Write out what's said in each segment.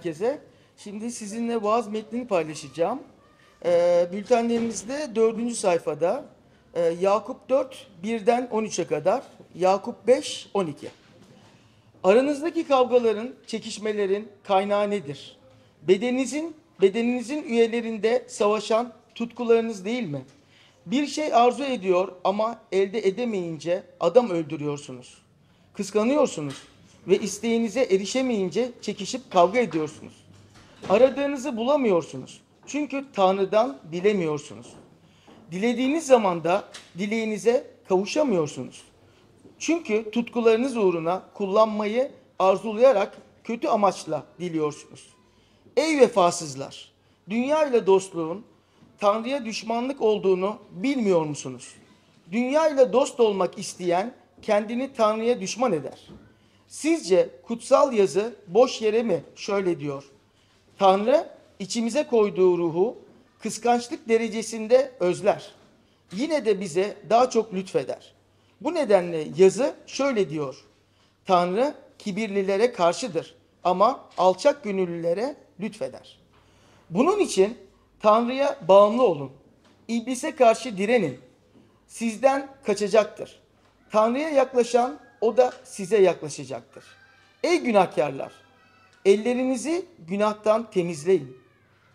herkese. Şimdi sizinle vaaz metnini paylaşacağım. Ee, bültenlerimizde dördüncü sayfada e, Yakup 4, 1'den 13'e kadar, Yakup 5, 12. Aranızdaki kavgaların, çekişmelerin kaynağı nedir? Bedeninizin, bedeninizin üyelerinde savaşan tutkularınız değil mi? Bir şey arzu ediyor ama elde edemeyince adam öldürüyorsunuz. Kıskanıyorsunuz ve isteğinize erişemeyince çekişip kavga ediyorsunuz. Aradığınızı bulamıyorsunuz. Çünkü Tanrı'dan dilemiyorsunuz. Dilediğiniz zaman da dileğinize kavuşamıyorsunuz. Çünkü tutkularınız uğruna kullanmayı arzulayarak kötü amaçla diliyorsunuz. Ey vefasızlar! Dünya ile dostluğun Tanrı'ya düşmanlık olduğunu bilmiyor musunuz? Dünya ile dost olmak isteyen kendini Tanrı'ya düşman eder. Sizce kutsal yazı boş yere mi şöyle diyor? Tanrı içimize koyduğu ruhu kıskançlık derecesinde özler. Yine de bize daha çok lütfeder. Bu nedenle yazı şöyle diyor. Tanrı kibirlilere karşıdır ama alçak gönüllülere lütfeder. Bunun için Tanrı'ya bağımlı olun. İblise karşı direnin. Sizden kaçacaktır. Tanrı'ya yaklaşan o da size yaklaşacaktır. Ey günahkarlar! Ellerinizi günahtan temizleyin.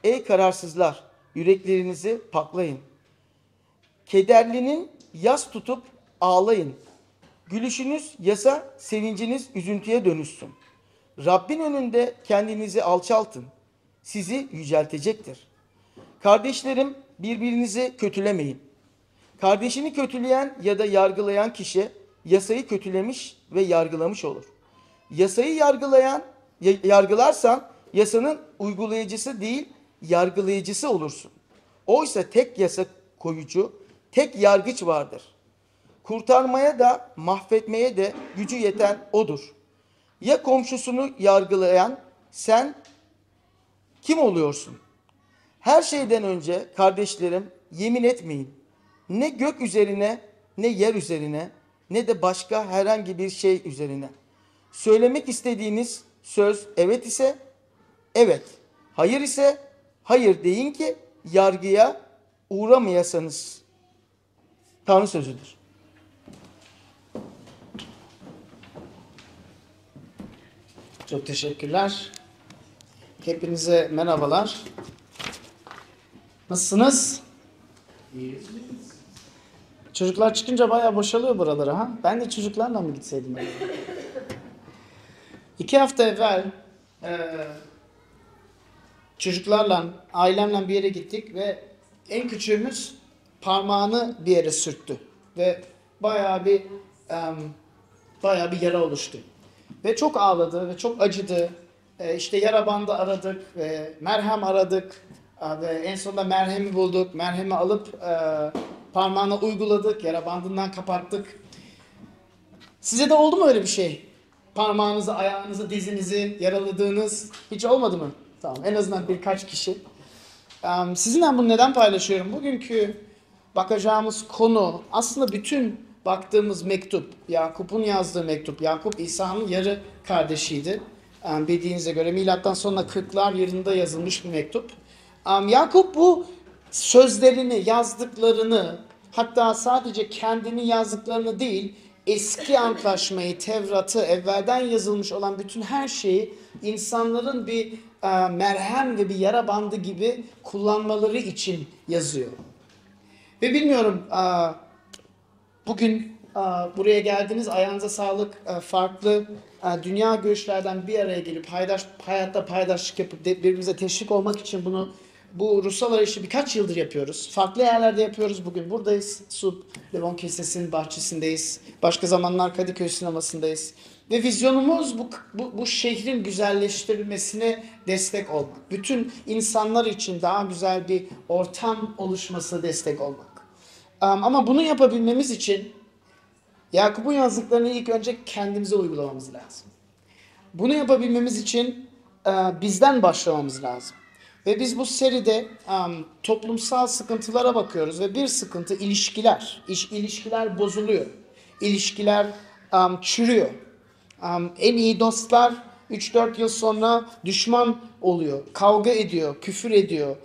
Ey kararsızlar! Yüreklerinizi paklayın. Kederlinin yas tutup ağlayın. Gülüşünüz yasa, sevinciniz üzüntüye dönüşsün. Rabbin önünde kendinizi alçaltın. Sizi yüceltecektir. Kardeşlerim birbirinizi kötülemeyin. Kardeşini kötüleyen ya da yargılayan kişi yasayı kötülemiş ve yargılamış olur. Yasayı yargılayan, ya- yargılarsan yasanın uygulayıcısı değil, yargılayıcısı olursun. Oysa tek yasa koyucu, tek yargıç vardır. Kurtarmaya da mahvetmeye de gücü yeten odur. Ya komşusunu yargılayan sen kim oluyorsun? Her şeyden önce kardeşlerim yemin etmeyin. Ne gök üzerine ne yer üzerine ne de başka herhangi bir şey üzerine. Söylemek istediğiniz söz evet ise evet, hayır ise hayır deyin ki yargıya uğramayasanız. Tanrı sözüdür. Çok teşekkürler. Hepinize merhabalar. Nasılsınız? Çocuklar çıkınca bayağı boşalıyor buraları ha. Ben de çocuklarla mı gitseydim? İki hafta evvel eee, çocuklarla, ailemle bir yere gittik ve en küçüğümüz parmağını bir yere sürttü. Ve bayağı bir em, bayağı bir yara oluştu. Ve çok ağladı ve çok acıdı. E, işte yara bandı aradık ve merhem aradık. E, ve en sonunda merhemi bulduk. Merhemi alıp e, parmağına uyguladık. Yara bandından kapattık. Size de oldu mu öyle bir şey? Parmağınızı, ayağınızı, dizinizi yaraladığınız hiç olmadı mı? Tamam en azından birkaç kişi. Sizinle bunu neden paylaşıyorum? Bugünkü bakacağımız konu aslında bütün baktığımız mektup, Yakup'un yazdığı mektup. Yakup İsa'nın yarı kardeşiydi. Bildiğinize göre milattan sonra 40'lar yılında yazılmış bir mektup. Yakup bu sözlerini, yazdıklarını hatta sadece kendini yazdıklarını değil eski antlaşmayı, Tevrat'ı, evvelden yazılmış olan bütün her şeyi insanların bir e, merhem ve bir yara bandı gibi kullanmaları için yazıyor. Ve bilmiyorum e, bugün e, buraya geldiniz ayağınıza sağlık e, farklı e, dünya görüşlerden bir araya gelip paydaş, hayatta paydaşlık yapıp birbirimize teşvik olmak için bunu bu ruhsal arayışı birkaç yıldır yapıyoruz. Farklı yerlerde yapıyoruz. Bugün buradayız. Sup, Levon Kilisesi'nin bahçesindeyiz. Başka zamanlar Kadıköy sinemasındayız. Ve vizyonumuz bu, bu, bu şehrin güzelleştirilmesine destek olmak. Bütün insanlar için daha güzel bir ortam oluşmasına destek olmak. Um, Ama bunu yapabilmemiz için Yakup'un yazdıklarını ilk önce kendimize uygulamamız lazım. Bunu yapabilmemiz için e, bizden başlamamız lazım. Ve biz bu seride um, toplumsal sıkıntılara bakıyoruz ve bir sıkıntı ilişkiler. İş, ilişkiler bozuluyor. İlişkiler um, çürüyor. Um, en iyi dostlar 3-4 yıl sonra düşman oluyor, kavga ediyor, küfür ediyor,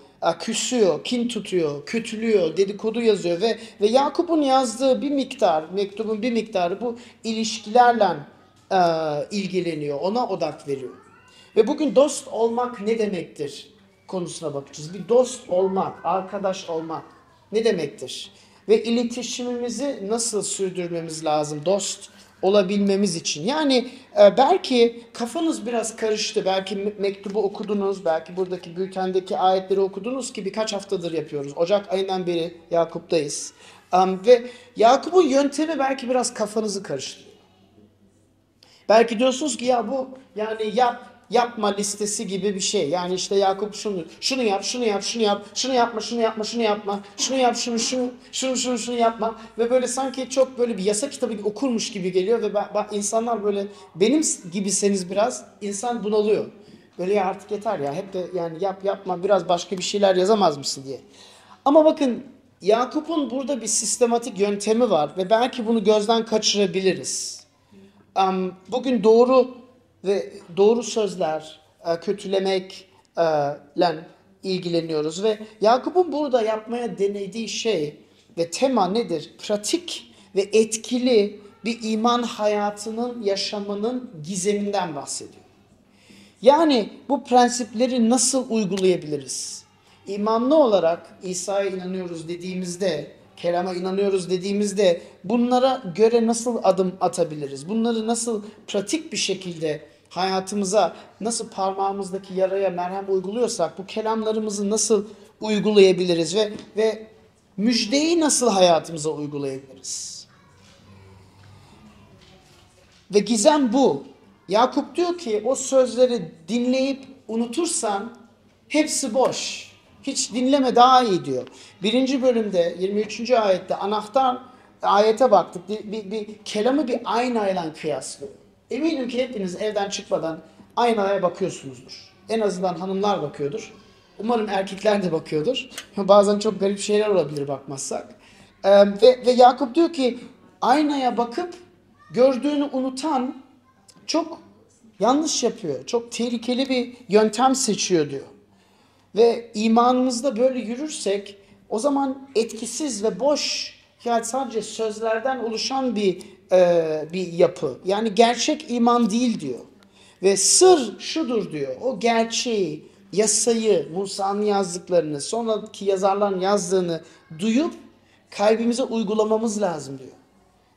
küsüyor, kin tutuyor, kötülüyor, dedikodu yazıyor ve ve Yakup'un yazdığı bir miktar, mektubun bir miktarı bu ilişkilerle e, ilgileniyor, ona odak veriyor. Ve bugün dost olmak ne demektir konusuna bakacağız. Bir dost olmak, arkadaş olmak ne demektir? Ve iletişimimizi nasıl sürdürmemiz lazım dost olabilmemiz için? Yani e, belki kafanız biraz karıştı. Belki me- mektubu okudunuz, belki buradaki bültendeki ayetleri okudunuz ki birkaç haftadır yapıyoruz. Ocak ayından beri Yakup'tayız. Am, ve Yakup'un yöntemi belki biraz kafanızı karıştırıyor. Belki diyorsunuz ki ya bu yani yap yapma listesi gibi bir şey. Yani işte Yakup şunu şunu yap, şunu yap, şunu yap, şunu yapma, şunu yapma, şunu yapma, şunu yap, şunu şunu şunu şunu şunu yapma ve böyle sanki çok böyle bir yasa kitabı okurmuş gibi geliyor ve ben- insanlar böyle benim gibiseniz biraz insan bunalıyor. Böyle ya artık yeter ya hep de yani yap yapma biraz başka bir şeyler yazamaz mısın diye. Ama bakın Yakup'un burada bir sistematik yöntemi var ve belki bunu gözden kaçırabiliriz. Am, bugün doğru ve doğru sözler, e, kötülemekle ilgileniyoruz ve Yakup'un burada yapmaya denediği şey ve tema nedir? Pratik ve etkili bir iman hayatının yaşamının gizeminden bahsediyor. Yani bu prensipleri nasıl uygulayabiliriz? İmanlı olarak İsa'ya inanıyoruz dediğimizde, kelama inanıyoruz dediğimizde bunlara göre nasıl adım atabiliriz? Bunları nasıl pratik bir şekilde hayatımıza, nasıl parmağımızdaki yaraya merhem uyguluyorsak bu kelamlarımızı nasıl uygulayabiliriz ve ve müjdeyi nasıl hayatımıza uygulayabiliriz? Ve gizem bu. Yakup diyor ki o sözleri dinleyip unutursan hepsi boş. Hiç dinleme daha iyi diyor. Birinci bölümde 23. ayette anahtar ayete baktık. Bir, bir, bir kelamı bir aynayla kıyaslıyor. Eminim ki hepiniz evden çıkmadan aynaya bakıyorsunuzdur. En azından hanımlar bakıyordur. Umarım erkekler de bakıyordur. Bazen çok garip şeyler olabilir bakmazsak. Ee, ve, ve Yakup diyor ki aynaya bakıp gördüğünü unutan çok yanlış yapıyor. Çok tehlikeli bir yöntem seçiyor diyor. Ve imanımızda böyle yürürsek o zaman etkisiz ve boş yani sadece sözlerden oluşan bir e, bir yapı. Yani gerçek iman değil diyor. Ve sır şudur diyor. O gerçeği, yasayı, Musa'nın yazdıklarını, sonraki yazarların yazdığını duyup kalbimize uygulamamız lazım diyor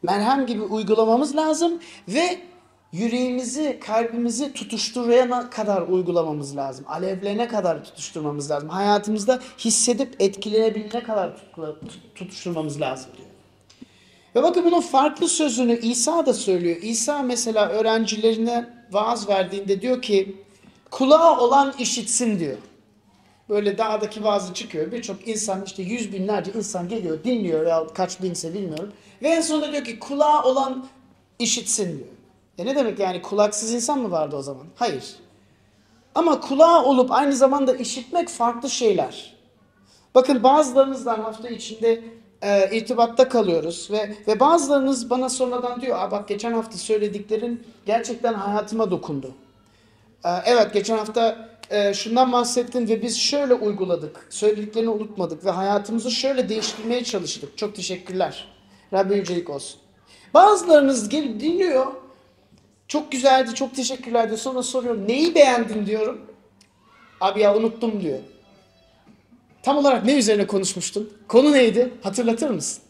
merhem gibi uygulamamız lazım ve yüreğimizi, kalbimizi tutuşturana kadar uygulamamız lazım. Alevlene kadar tutuşturmamız lazım. Hayatımızda hissedip etkilenebilene kadar tutuşturmamız lazım diyor. Ve bakın bunun farklı sözünü İsa da söylüyor. İsa mesela öğrencilerine vaaz verdiğinde diyor ki kulağı olan işitsin diyor. Böyle dağdaki vaazı çıkıyor. Birçok insan işte yüz binlerce insan geliyor, dinliyor ya kaç binse bilmiyorum. Ve en sonunda diyor ki kulağı olan işitsin diyor. E ne demek yani kulaksız insan mı vardı o zaman? Hayır. Ama kulağı olup aynı zamanda işitmek farklı şeyler. Bakın bazılarınızdan hafta içinde e, irtibatta kalıyoruz ve ve bazılarınız bana sonradan diyor, Aa, bak geçen hafta söylediklerin gerçekten hayatıma dokundu. Ee, Evet geçen hafta e, şundan bahsettin ve biz şöyle uyguladık. Söylediklerini unutmadık ve hayatımızı şöyle değiştirmeye çalıştık. Çok teşekkürler. Rabbi yücelik olsun. Bazılarınız gelip dinliyor. Çok güzeldi, çok teşekkürler diyor. Sonra soruyorum neyi beğendin diyorum. Abi ya unuttum diyor. Tam olarak ne üzerine konuşmuştun? Konu neydi? Hatırlatır mısın?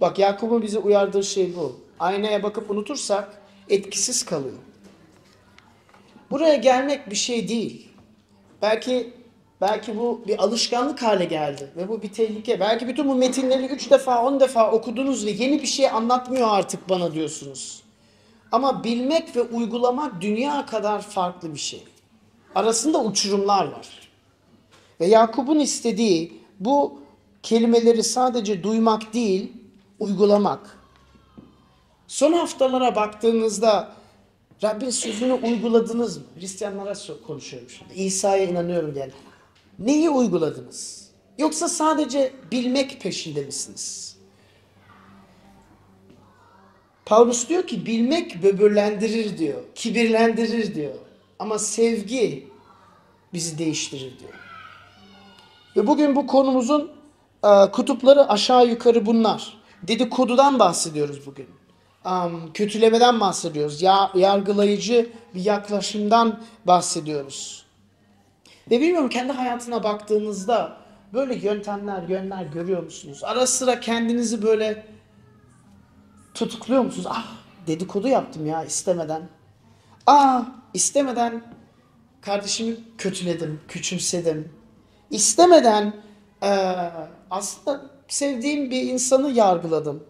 Bak Yakup'un bize uyardığı şey bu. Aynaya bakıp unutursak etkisiz kalıyor. Buraya gelmek bir şey değil. Belki belki bu bir alışkanlık hale geldi ve bu bir tehlike. Belki bütün bu metinleri 3 defa 10 defa okudunuz ve yeni bir şey anlatmıyor artık bana diyorsunuz. Ama bilmek ve uygulamak dünya kadar farklı bir şey. Arasında uçurumlar var. Ve Yakup'un istediği bu kelimeleri sadece duymak değil, uygulamak. Son haftalara baktığınızda Rabbin sözünü uyguladınız mı? Hristiyanlara konuşuyorum şimdi. İsa'ya inanıyorum diyen. Neyi uyguladınız? Yoksa sadece bilmek peşinde misiniz? Paulus diyor ki bilmek böbürlendirir diyor. Kibirlendirir diyor. Ama sevgi bizi değiştirir diyor. Ve bugün bu konumuzun e, kutupları aşağı yukarı bunlar. Dedikodudan bahsediyoruz bugün. Am, kötülemeden bahsediyoruz. Ya, yargılayıcı bir yaklaşımdan bahsediyoruz. Ve bilmiyorum kendi hayatına baktığınızda böyle yöntemler, yönler görüyor musunuz? Ara sıra kendinizi böyle tutukluyor musunuz? Ah dedikodu yaptım ya istemeden. Ah istemeden kardeşimi kötüledim, küçümsedim. İstemeden eee, aslında sevdiğim bir insanı yargıladım.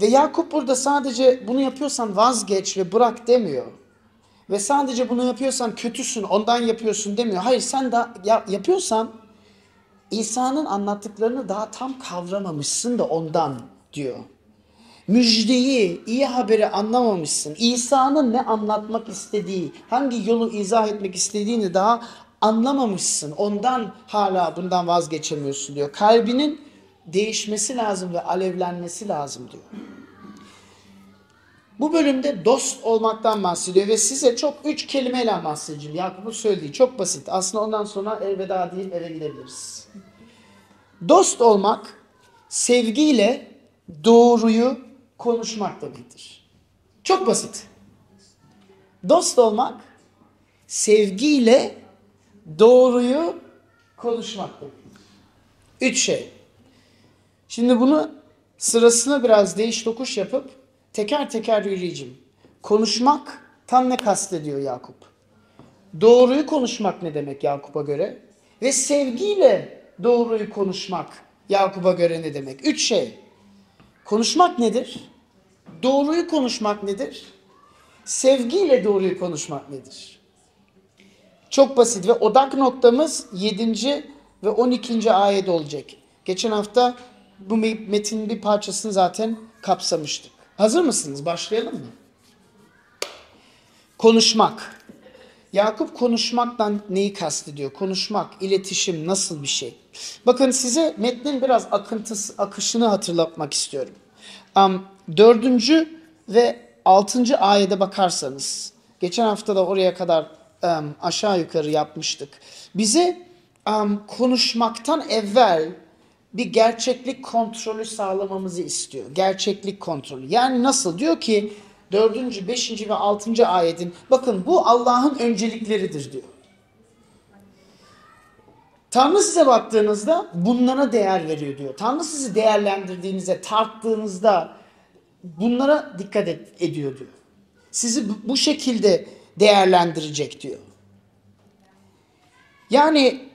Ve Yakup burada sadece bunu yapıyorsan vazgeç ve bırak demiyor. Ve sadece bunu yapıyorsan kötüsün, ondan yapıyorsun demiyor. Hayır sen de ya, yapıyorsan İsa'nın anlattıklarını daha tam kavramamışsın da ondan diyor. Müjdeyi, iyi haberi anlamamışsın. İsa'nın ne anlatmak istediği, hangi yolu izah etmek istediğini daha anlamamışsın. Ondan hala bundan vazgeçemiyorsun diyor. Kalbinin değişmesi lazım ve alevlenmesi lazım diyor. Bu bölümde dost olmaktan bahsediyor ve size çok üç kelimeyle bahsedeceğim. Yakup'un söylediği çok basit. Aslında ondan sonra elveda deyip eve gidebiliriz. Dost olmak sevgiyle doğruyu konuşmak demektir. Çok basit. Dost olmak sevgiyle doğruyu konuşmak demektir. Üç şey. Şimdi bunu sırasına biraz değiş tokuş yapıp teker teker yürüyeceğim. Konuşmak tam ne kastediyor Yakup? Doğruyu konuşmak ne demek Yakup'a göre? Ve sevgiyle doğruyu konuşmak Yakup'a göre ne demek? Üç şey. Konuşmak nedir? Doğruyu konuşmak nedir? Sevgiyle doğruyu konuşmak nedir? Çok basit ve odak noktamız 7. ve 12. ayet olacak. Geçen hafta bu metinin bir parçasını zaten kapsamıştık. Hazır mısınız? Başlayalım mı? Konuşmak. Yakup konuşmaktan neyi kastediyor? Konuşmak, iletişim nasıl bir şey? Bakın size metnin biraz akıntısı, akışını hatırlatmak istiyorum. Um, dördüncü ve altıncı ayete bakarsanız, geçen hafta da oraya kadar um, aşağı yukarı yapmıştık. Bize um, konuşmaktan evvel bir gerçeklik kontrolü sağlamamızı istiyor. Gerçeklik kontrolü. Yani nasıl? Diyor ki 4. 5. ve 6. ayetin bakın bu Allah'ın öncelikleridir diyor. Tanrı size baktığınızda bunlara değer veriyor diyor. Tanrı sizi değerlendirdiğinizde, tarttığınızda bunlara dikkat et, ediyor diyor. Sizi bu- şekilde değerlendirecek diyor. Yani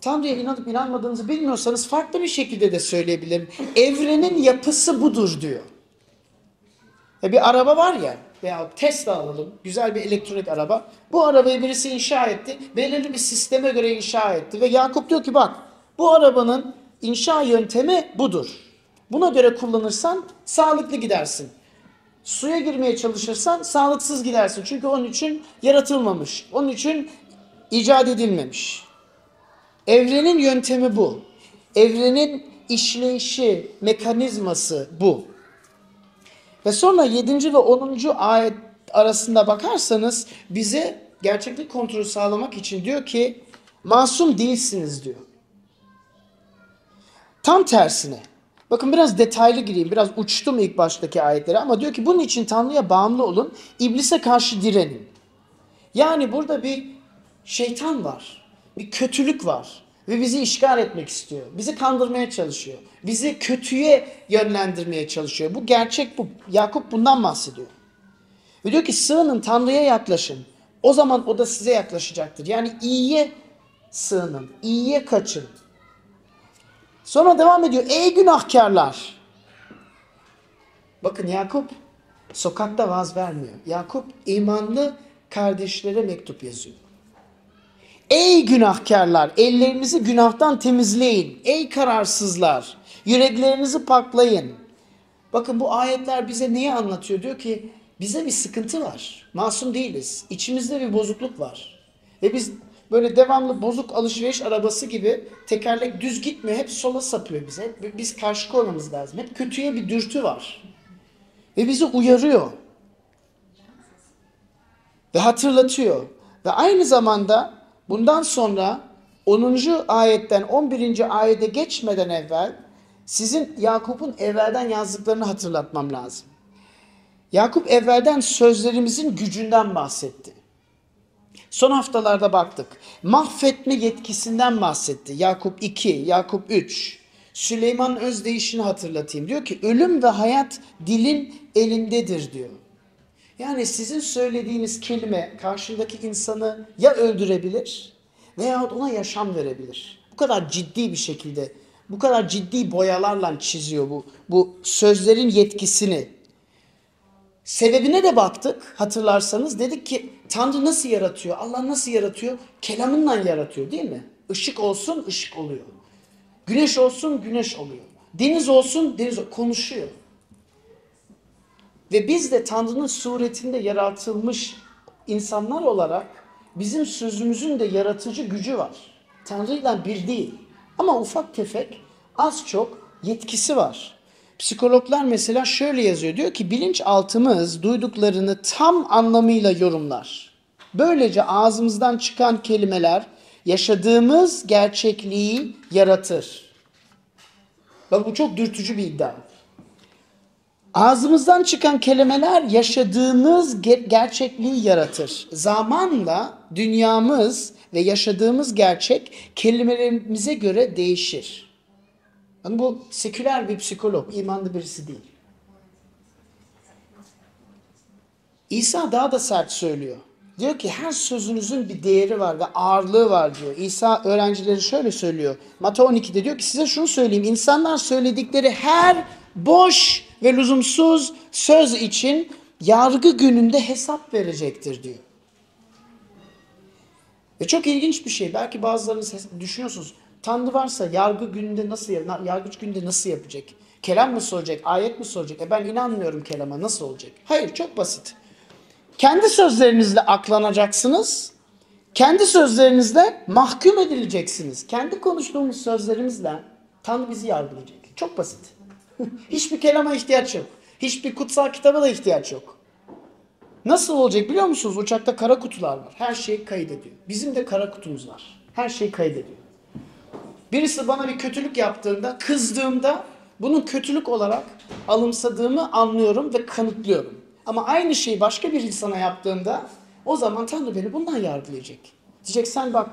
Tanrı'ya inanıp inanmadığınızı bilmiyorsanız farklı bir şekilde de söyleyebilirim. Evrenin yapısı budur diyor. Ya bir araba var ya veya Tesla alalım. Güzel bir elektronik araba. Bu arabayı birisi inşa etti. Belirli bir sisteme göre inşa etti. Ve Yakup diyor ki bak bu arabanın inşa yöntemi budur. Buna göre kullanırsan sağlıklı gidersin. Suya girmeye çalışırsan sağlıksız gidersin. Çünkü onun için yaratılmamış. Onun için icat edilmemiş. Evrenin yöntemi bu. Evrenin işleyişi, mekanizması bu. Ve sonra 7. ve 10. ayet arasında bakarsanız bize gerçeklik kontrolü sağlamak için diyor ki masum değilsiniz diyor. Tam tersine. Bakın biraz detaylı gireyim. Biraz uçtum ilk baştaki ayetleri ama diyor ki bunun için Tanrı'ya bağımlı olun. iblise karşı direnin. Yani burada bir şeytan var. Bir kötülük var. Ve bizi işgal etmek istiyor. Bizi kandırmaya çalışıyor. Bizi kötüye yönlendirmeye çalışıyor. Bu gerçek bu. Yakup bundan bahsediyor. Ve diyor ki sığının Tanrı'ya yaklaşın. O zaman o da size yaklaşacaktır. Yani iyiye sığının. iyiye kaçın. Sonra devam ediyor. Ey günahkarlar. Bakın Yakup sokakta vaz vermiyor. Yakup imanlı kardeşlere mektup yazıyor. Ey günahkarlar, ellerinizi günahtan temizleyin. Ey kararsızlar, yüreklerinizi paklayın. Bakın bu ayetler bize neyi anlatıyor? Diyor ki bize bir sıkıntı var. Masum değiliz. İçimizde bir bozukluk var. Ve biz böyle devamlı bozuk alışveriş arabası gibi tekerlek düz gitmiyor. Hep sola sapıyor bize. Hep biz karşı koymamız lazım. Hep kötüye bir dürtü var. Ve bizi uyarıyor. Ve hatırlatıyor. Ve aynı zamanda bundan sonra 10. ayetten 11. ayete geçmeden evvel sizin Yakup'un evvelden yazdıklarını hatırlatmam lazım. Yakup evvelden sözlerimizin gücünden bahsetti. Son haftalarda baktık. Mahvetme yetkisinden bahsetti. Yakup 2, Yakup 3. Süleyman Özdeyiş'ini hatırlatayım. Diyor ki ölüm ve hayat dilin elindedir diyor. Yani sizin söylediğiniz kelime karşındaki insanı ya öldürebilir veyahut ona yaşam verebilir. Bu kadar ciddi bir şekilde, bu kadar ciddi boyalarla çiziyor bu, bu sözlerin yetkisini. Sebebine de baktık hatırlarsanız dedik ki Tanrı nasıl yaratıyor? Allah nasıl yaratıyor? Kelamınla yaratıyor değil mi? Işık olsun ışık oluyor. Güneş olsun güneş oluyor. Deniz olsun deniz konuşuyor. Ve biz de Tanrı'nın suretinde yaratılmış insanlar olarak bizim sözümüzün de yaratıcı gücü var. Tanrı'yla bir değil. Ama ufak tefek az çok yetkisi var. Psikologlar mesela şöyle yazıyor. Diyor ki bilinçaltımız duyduklarını tam anlamıyla yorumlar. Böylece ağzımızdan çıkan kelimeler yaşadığımız gerçekliği yaratır. Bak bu çok dürtücü bir iddia. Ağzımızdan çıkan kelimeler yaşadığımız ge- gerçekliği yaratır. Zamanla dünyamız ve yaşadığımız gerçek kelimelerimize göre değişir. Yani bu seküler bir psikolog, imanlı birisi değil. İsa daha da sert söylüyor. Diyor ki her sözünüzün bir değeri var ve ağırlığı var diyor. İsa öğrencileri şöyle söylüyor. Mata 12'de diyor ki size şunu söyleyeyim. İnsanlar söyledikleri her boş ve lüzumsuz söz için yargı gününde hesap verecektir diyor. Ve çok ilginç bir şey. Belki bazılarınız düşünüyorsunuz. Tanrı varsa yargı gününde nasıl yargıç gününde nasıl yapacak? Kelam mı soracak? Ayet mi soracak? E ben inanmıyorum kelama nasıl olacak? Hayır çok basit. Kendi sözlerinizle aklanacaksınız. Kendi sözlerinizle mahkum edileceksiniz. Kendi konuştuğumuz sözlerimizle Tanrı bizi yargılayacak. Çok basit. Hiçbir kelama ihtiyaç yok. Hiçbir kutsal kitaba da ihtiyaç yok. Nasıl olacak biliyor musunuz? Uçakta kara kutular var. Her şeyi kaydediyor. Bizim de kara kutumuz var. Her şeyi kaydediyor. Birisi bana bir kötülük yaptığında, kızdığımda bunun kötülük olarak alımsadığımı anlıyorum ve kanıtlıyorum. Ama aynı şeyi başka bir insana yaptığında o zaman Tanrı beni bundan yargılayacak. Diyecek sen bak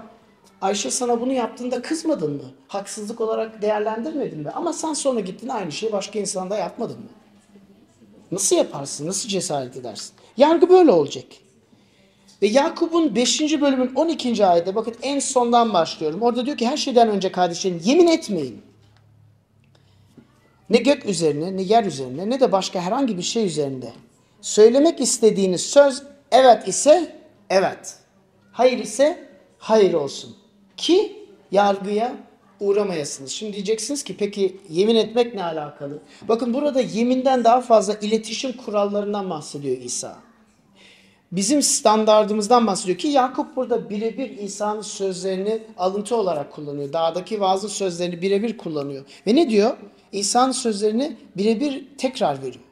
Ayşe sana bunu yaptığında kızmadın mı? Haksızlık olarak değerlendirmedin mi? Ama sen sonra gittin aynı şeyi başka insanda yapmadın mı? Nasıl yaparsın? Nasıl cesaret edersin? Yargı böyle olacak. Ve Yakup'un 5. bölümün 12. ayette bakın en sondan başlıyorum. Orada diyor ki her şeyden önce kardeşlerim yemin etmeyin. Ne gök üzerine ne yer üzerine ne de başka herhangi bir şey üzerinde. Söylemek istediğiniz söz evet ise evet. Hayır ise hayır olsun. Ki yargıya uğramayasınız. Şimdi diyeceksiniz ki peki yemin etmek ne alakalı? Bakın burada yeminden daha fazla iletişim kurallarından bahsediyor İsa. Bizim standardımızdan bahsediyor ki Yakup burada birebir İsa'nın sözlerini alıntı olarak kullanıyor. Dağdaki vaazın sözlerini birebir kullanıyor. Ve ne diyor? İsa'nın sözlerini birebir tekrar veriyor.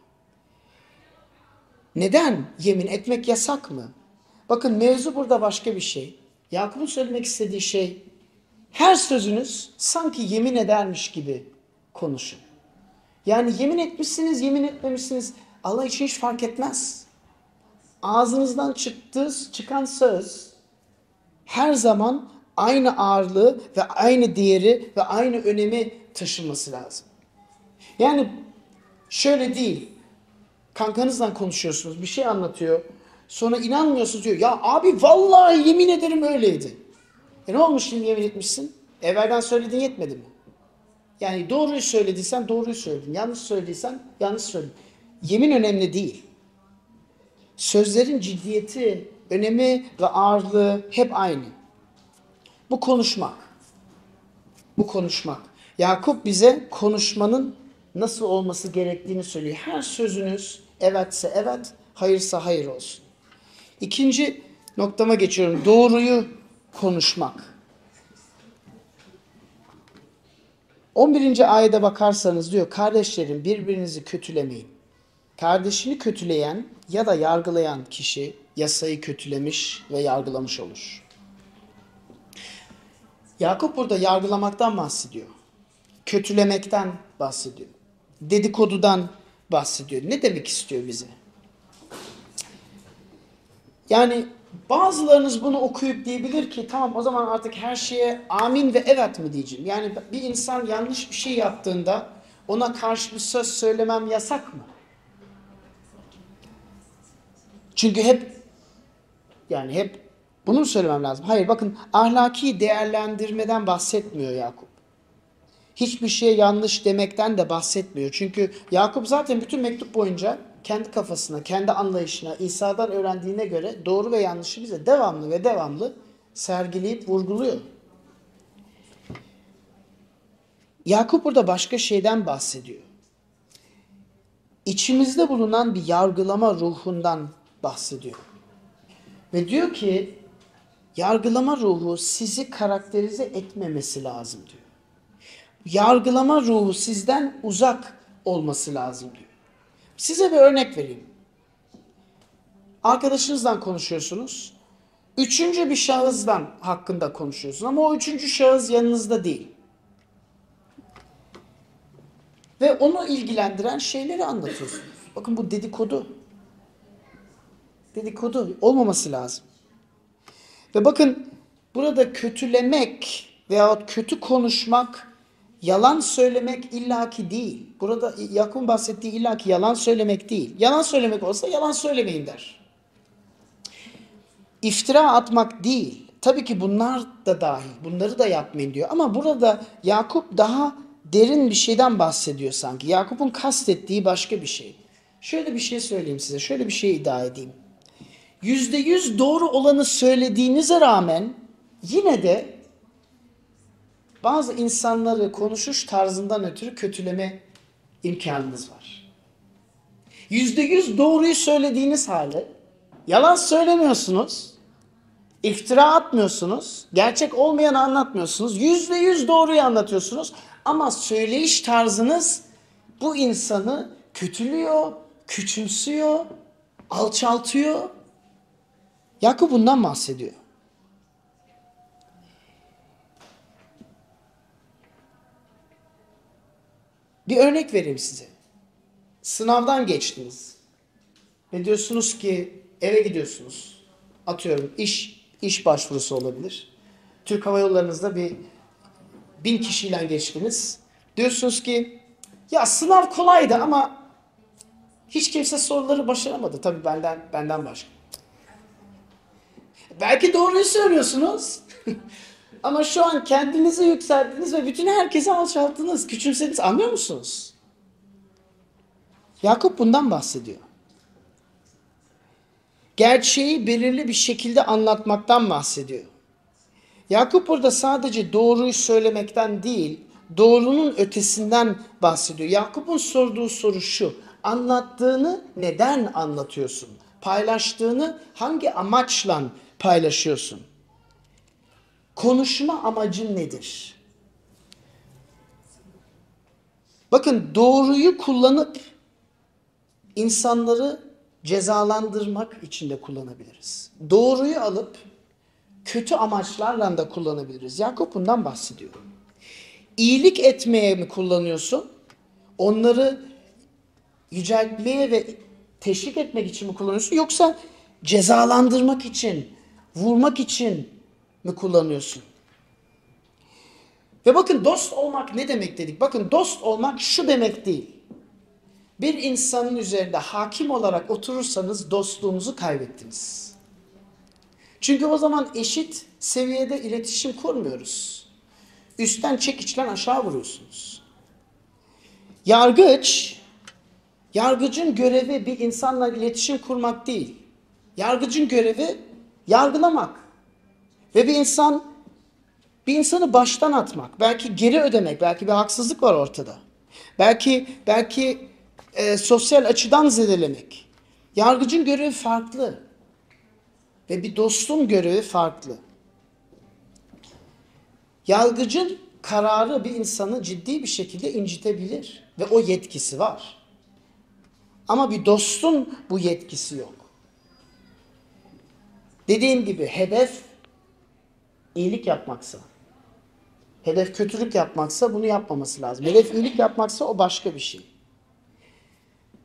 Neden? Yemin etmek yasak mı? Bakın mevzu burada başka bir şey. Yakup'un söylemek istediği şey her sözünüz sanki yemin edermiş gibi konuşun. Yani yemin etmişsiniz, yemin etmemişsiniz Allah için hiç fark etmez. Ağzınızdan çıktığı, çıkan söz her zaman aynı ağırlığı ve aynı değeri ve aynı önemi taşıması lazım. Yani şöyle değil. Kankanızla konuşuyorsunuz, bir şey anlatıyor. Sonra inanmıyorsunuz diyor. Ya abi vallahi yemin ederim öyleydi. E ne olmuş şimdi yemin etmişsin? Evvelden söylediğin yetmedi mi? Yani doğruyu söylediysen doğruyu söyledin. Yanlış söylediysen yanlış söyledin. Yemin önemli değil. Sözlerin ciddiyeti, önemi ve ağırlığı hep aynı. Bu konuşmak. Bu konuşmak. Yakup bize konuşmanın nasıl olması gerektiğini söylüyor. Her sözünüz evetse evet, hayırsa hayır olsun. İkinci noktama geçiyorum. Doğruyu konuşmak. 11. ayete bakarsanız diyor kardeşlerim birbirinizi kötülemeyin. Kardeşini kötüleyen ya da yargılayan kişi yasayı kötülemiş ve yargılamış olur. Yakup burada yargılamaktan bahsediyor. Kötülemekten bahsediyor. Dedikodudan bahsediyor. Ne demek istiyor bize? Yani bazılarınız bunu okuyup diyebilir ki tamam o zaman artık her şeye amin ve evet mi diyeceğim. Yani bir insan yanlış bir şey yaptığında ona karşı bir söz söylemem yasak mı? Çünkü hep yani hep bunu mu söylemem lazım? Hayır bakın ahlaki değerlendirmeden bahsetmiyor Yakup. Hiçbir şeye yanlış demekten de bahsetmiyor. Çünkü Yakup zaten bütün mektup boyunca kendi kafasına, kendi anlayışına, İsa'dan öğrendiğine göre doğru ve yanlışı bize devamlı ve devamlı sergileyip vurguluyor. Yakup burada başka şeyden bahsediyor. İçimizde bulunan bir yargılama ruhundan bahsediyor. Ve diyor ki yargılama ruhu sizi karakterize etmemesi lazım diyor. Yargılama ruhu sizden uzak olması lazım diyor. Size bir örnek vereyim. Arkadaşınızdan konuşuyorsunuz. Üçüncü bir şahısdan hakkında konuşuyorsun ama o üçüncü şahıs yanınızda değil. Ve onu ilgilendiren şeyleri anlatıyorsunuz. Bakın bu dedikodu. Dedikodu olmaması lazım. Ve bakın burada kötülemek veyahut kötü konuşmak yalan söylemek illaki değil. Burada Yakup'un bahsettiği illaki yalan söylemek değil. Yalan söylemek olsa yalan söylemeyin der. İftira atmak değil. Tabii ki bunlar da dahil. Bunları da yapmayın diyor. Ama burada Yakup daha derin bir şeyden bahsediyor sanki. Yakup'un kastettiği başka bir şey. Şöyle bir şey söyleyeyim size. Şöyle bir şey iddia edeyim. Yüzde yüz doğru olanı söylediğinize rağmen yine de bazı insanları konuşuş tarzından ötürü kötüleme imkanınız var. Yüzde yüz doğruyu söylediğiniz halde yalan söylemiyorsunuz, iftira atmıyorsunuz, gerçek olmayanı anlatmıyorsunuz, yüzde yüz doğruyu anlatıyorsunuz ama söyleyiş tarzınız bu insanı kötülüyor, küçümsüyor, alçaltıyor. Yakup bundan bahsediyor. Bir örnek vereyim size. Sınavdan geçtiniz. Ve diyorsunuz ki eve gidiyorsunuz. Atıyorum iş iş başvurusu olabilir. Türk Hava Yolları'nızda bir bin kişiyle geçtiniz. Diyorsunuz ki ya sınav kolaydı ama hiç kimse soruları başaramadı. Tabii benden benden başka. Belki doğruyu söylüyorsunuz. Ama şu an kendinizi yükselttiniz ve bütün herkesi alçalttınız, küçümsediniz. Anlıyor musunuz? Yakup bundan bahsediyor. Gerçeği belirli bir şekilde anlatmaktan bahsediyor. Yakup burada sadece doğruyu söylemekten değil, doğrunun ötesinden bahsediyor. Yakup'un sorduğu soru şu. Anlattığını neden anlatıyorsun? Paylaştığını hangi amaçla paylaşıyorsun? Konuşma amacın nedir? Bakın doğruyu kullanıp insanları cezalandırmak için de kullanabiliriz. Doğruyu alıp kötü amaçlarla da kullanabiliriz. Yakup bundan bahsediyor. İyilik etmeye mi kullanıyorsun? Onları yüceltmeye ve teşvik etmek için mi kullanıyorsun? Yoksa cezalandırmak için, vurmak için mi kullanıyorsun? Ve bakın dost olmak ne demek dedik? Bakın dost olmak şu demek değil. Bir insanın üzerinde hakim olarak oturursanız dostluğunuzu kaybettiniz. Çünkü o zaman eşit seviyede iletişim kurmuyoruz. Üstten çekiçten aşağı vuruyorsunuz. Yargıç, yargıcın görevi bir insanla iletişim kurmak değil. Yargıcın görevi yargılamak. Ve bir insan bir insanı baştan atmak, belki geri ödemek, belki bir haksızlık var ortada. Belki belki e, sosyal açıdan zedelemek. Yargıcın görevi farklı. Ve bir dostun görevi farklı. Yargıcın kararı bir insanı ciddi bir şekilde incitebilir ve o yetkisi var. Ama bir dostun bu yetkisi yok. Dediğim gibi hedef iyilik yapmaksa, hedef kötülük yapmaksa bunu yapmaması lazım. Hedef iyilik yapmaksa o başka bir şey.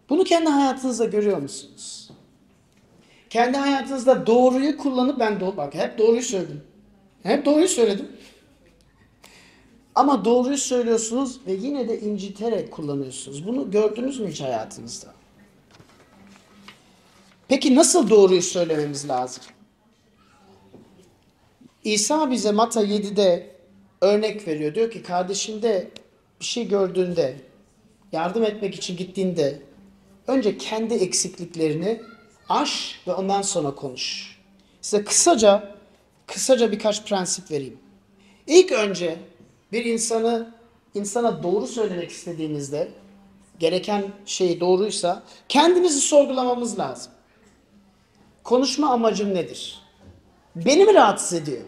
Bunu kendi hayatınızda görüyor musunuz? Kendi hayatınızda doğruyu kullanıp ben doğru, bak hep doğruyu söyledim. Hep doğruyu söyledim. Ama doğruyu söylüyorsunuz ve yine de inciterek kullanıyorsunuz. Bunu gördünüz mü hiç hayatınızda? Peki nasıl doğruyu söylememiz lazım? İsa bize Mata 7'de örnek veriyor. Diyor ki kardeşinde bir şey gördüğünde, yardım etmek için gittiğinde önce kendi eksikliklerini aş ve ondan sonra konuş. Size kısaca kısaca birkaç prensip vereyim. İlk önce bir insanı insana doğru söylemek istediğinizde gereken şey doğruysa kendimizi sorgulamamız lazım. Konuşma amacım nedir? Beni mi rahatsız ediyor?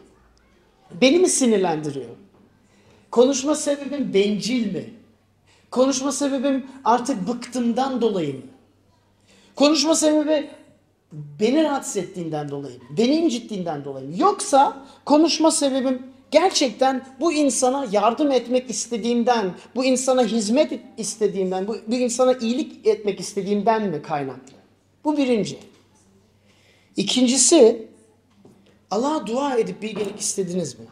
Beni mi sinirlendiriyor? Konuşma sebebim bencil mi? Konuşma sebebim artık bıktımdan dolayı mı? Konuşma sebebi beni rahatsız ettiğinden dolayı mı? Beni incittiğinden dolayı mı? Yoksa konuşma sebebim gerçekten bu insana yardım etmek istediğimden, bu insana hizmet istediğimden, bu, bu insana iyilik etmek istediğimden mi kaynaklı? Bu birinci. İkincisi, Allah'a dua edip bilgelik istediniz mi?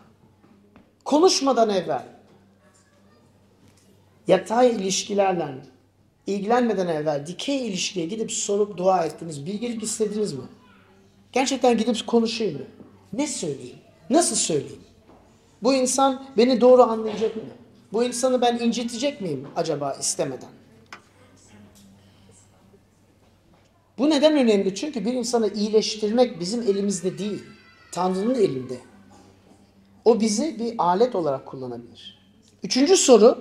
Konuşmadan evvel, yatay ilişkilerle ilgilenmeden evvel dikey ilişkiye gidip sorup dua ettiniz, bilgelik istediniz mi? Gerçekten gidip konuşayım mı? Ne söyleyeyim? Nasıl söyleyeyim? Bu insan beni doğru anlayacak mı? Bu insanı ben incitecek miyim acaba istemeden? Bu neden önemli? Çünkü bir insanı iyileştirmek bizim elimizde değil. Tanrı'nın elinde. O bizi bir alet olarak kullanabilir. Üçüncü soru.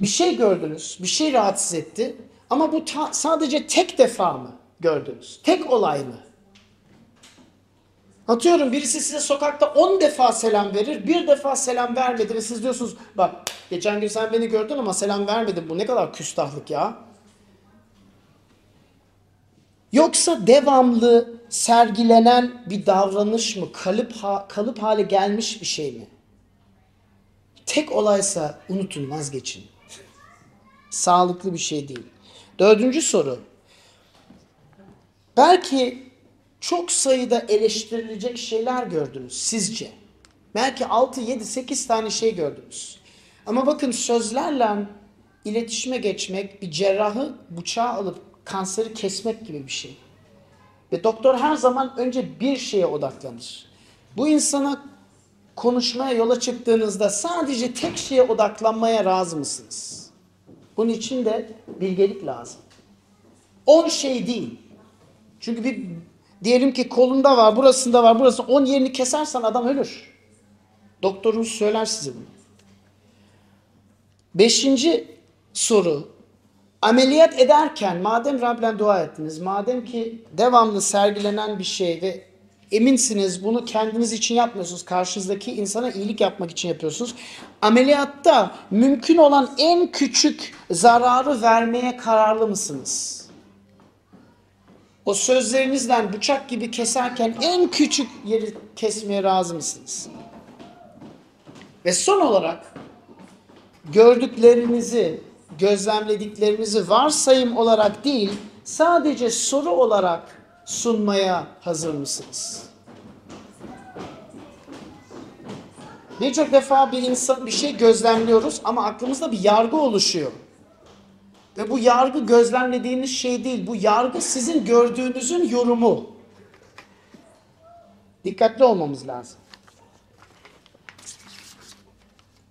Bir şey gördünüz, bir şey rahatsız etti. Ama bu sadece tek defa mı gördünüz? Tek olay mı? Atıyorum birisi size sokakta 10 defa selam verir, bir defa selam vermedi ve siz diyorsunuz bak geçen gün sen beni gördün ama selam vermedin bu ne kadar küstahlık ya. Yoksa devamlı sergilenen bir davranış mı, kalıp ha- kalıp hale gelmiş bir şey mi? Tek olaysa unutun vazgeçin. Sağlıklı bir şey değil. Dördüncü soru. Belki çok sayıda eleştirilecek şeyler gördünüz sizce. Belki 6, 7, 8 tane şey gördünüz. Ama bakın sözlerle iletişime geçmek bir cerrahı bıçağı alıp kanseri kesmek gibi bir şey. Ve doktor her zaman önce bir şeye odaklanır. Bu insana konuşmaya yola çıktığınızda sadece tek şeye odaklanmaya razı mısınız? Bunun için de bilgelik lazım. 10 şey değil. Çünkü bir diyelim ki kolunda var, burasında var, burası 10 yerini kesersen adam ölür. Doktorunuz söyler size bunu. Beşinci soru. Ameliyat ederken madem Rab'den dua ettiniz, madem ki devamlı sergilenen bir şey ve eminsiniz bunu kendiniz için yapmıyorsunuz, karşınızdaki insana iyilik yapmak için yapıyorsunuz. Ameliyatta mümkün olan en küçük zararı vermeye kararlı mısınız? O sözlerinizden bıçak gibi keserken en küçük yeri kesmeye razı mısınız? Ve son olarak gördüklerinizi, gözlemlediklerinizi varsayım olarak değil, sadece soru olarak sunmaya hazır mısınız? Birçok defa bir insan bir şey gözlemliyoruz ama aklımızda bir yargı oluşuyor. Ve bu yargı gözlemlediğiniz şey değil. Bu yargı sizin gördüğünüzün yorumu. Dikkatli olmamız lazım.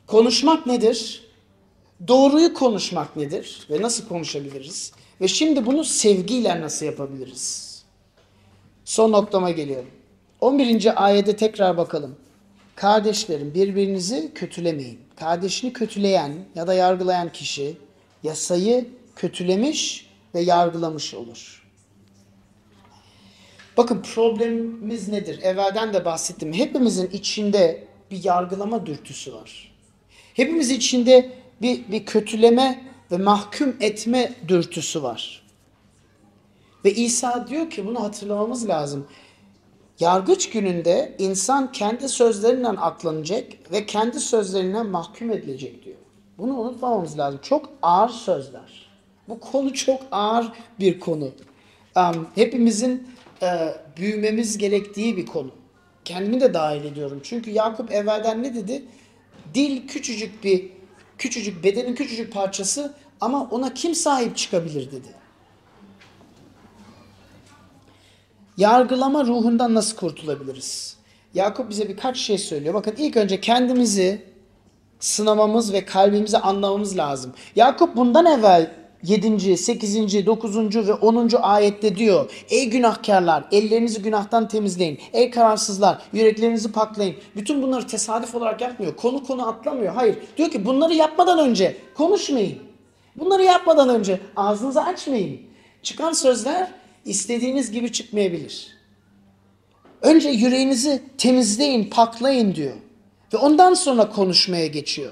Konuşmak nedir? Doğruyu konuşmak nedir? Ve nasıl konuşabiliriz? Ve şimdi bunu sevgiyle nasıl yapabiliriz? Son noktama geliyorum. 11. ayete tekrar bakalım. Kardeşlerim birbirinizi kötülemeyin. Kardeşini kötüleyen ya da yargılayan kişi yasayı kötülemiş ve yargılamış olur. Bakın problemimiz nedir? Evvelden de bahsettim. Hepimizin içinde bir yargılama dürtüsü var. Hepimiz içinde bir, bir kötüleme ve mahkum etme dürtüsü var. Ve İsa diyor ki bunu hatırlamamız lazım. Yargıç gününde insan kendi sözlerinden aklanacak ve kendi sözlerinden mahkum edilecek diyor. Bunu unutmamamız lazım. Çok ağır sözler. Bu konu çok ağır bir konu. Um, hepimizin e, büyümemiz gerektiği bir konu. Kendimi de dahil ediyorum. Çünkü Yakup evvelden ne dedi? Dil küçücük bir, küçücük bedenin küçücük parçası ama ona kim sahip çıkabilir dedi. Yargılama ruhundan nasıl kurtulabiliriz? Yakup bize birkaç şey söylüyor. Bakın ilk önce kendimizi sınamamız ve kalbimizi anlamamız lazım. Yakup bundan evvel 7. 8. 9. ve 10. ayette diyor. Ey günahkarlar ellerinizi günahtan temizleyin. Ey kararsızlar yüreklerinizi paklayın. Bütün bunları tesadüf olarak yapmıyor. Konu konu atlamıyor. Hayır. Diyor ki bunları yapmadan önce konuşmayın. Bunları yapmadan önce ağzınızı açmayın. Çıkan sözler istediğiniz gibi çıkmayabilir. Önce yüreğinizi temizleyin, paklayın diyor. Ve ondan sonra konuşmaya geçiyor.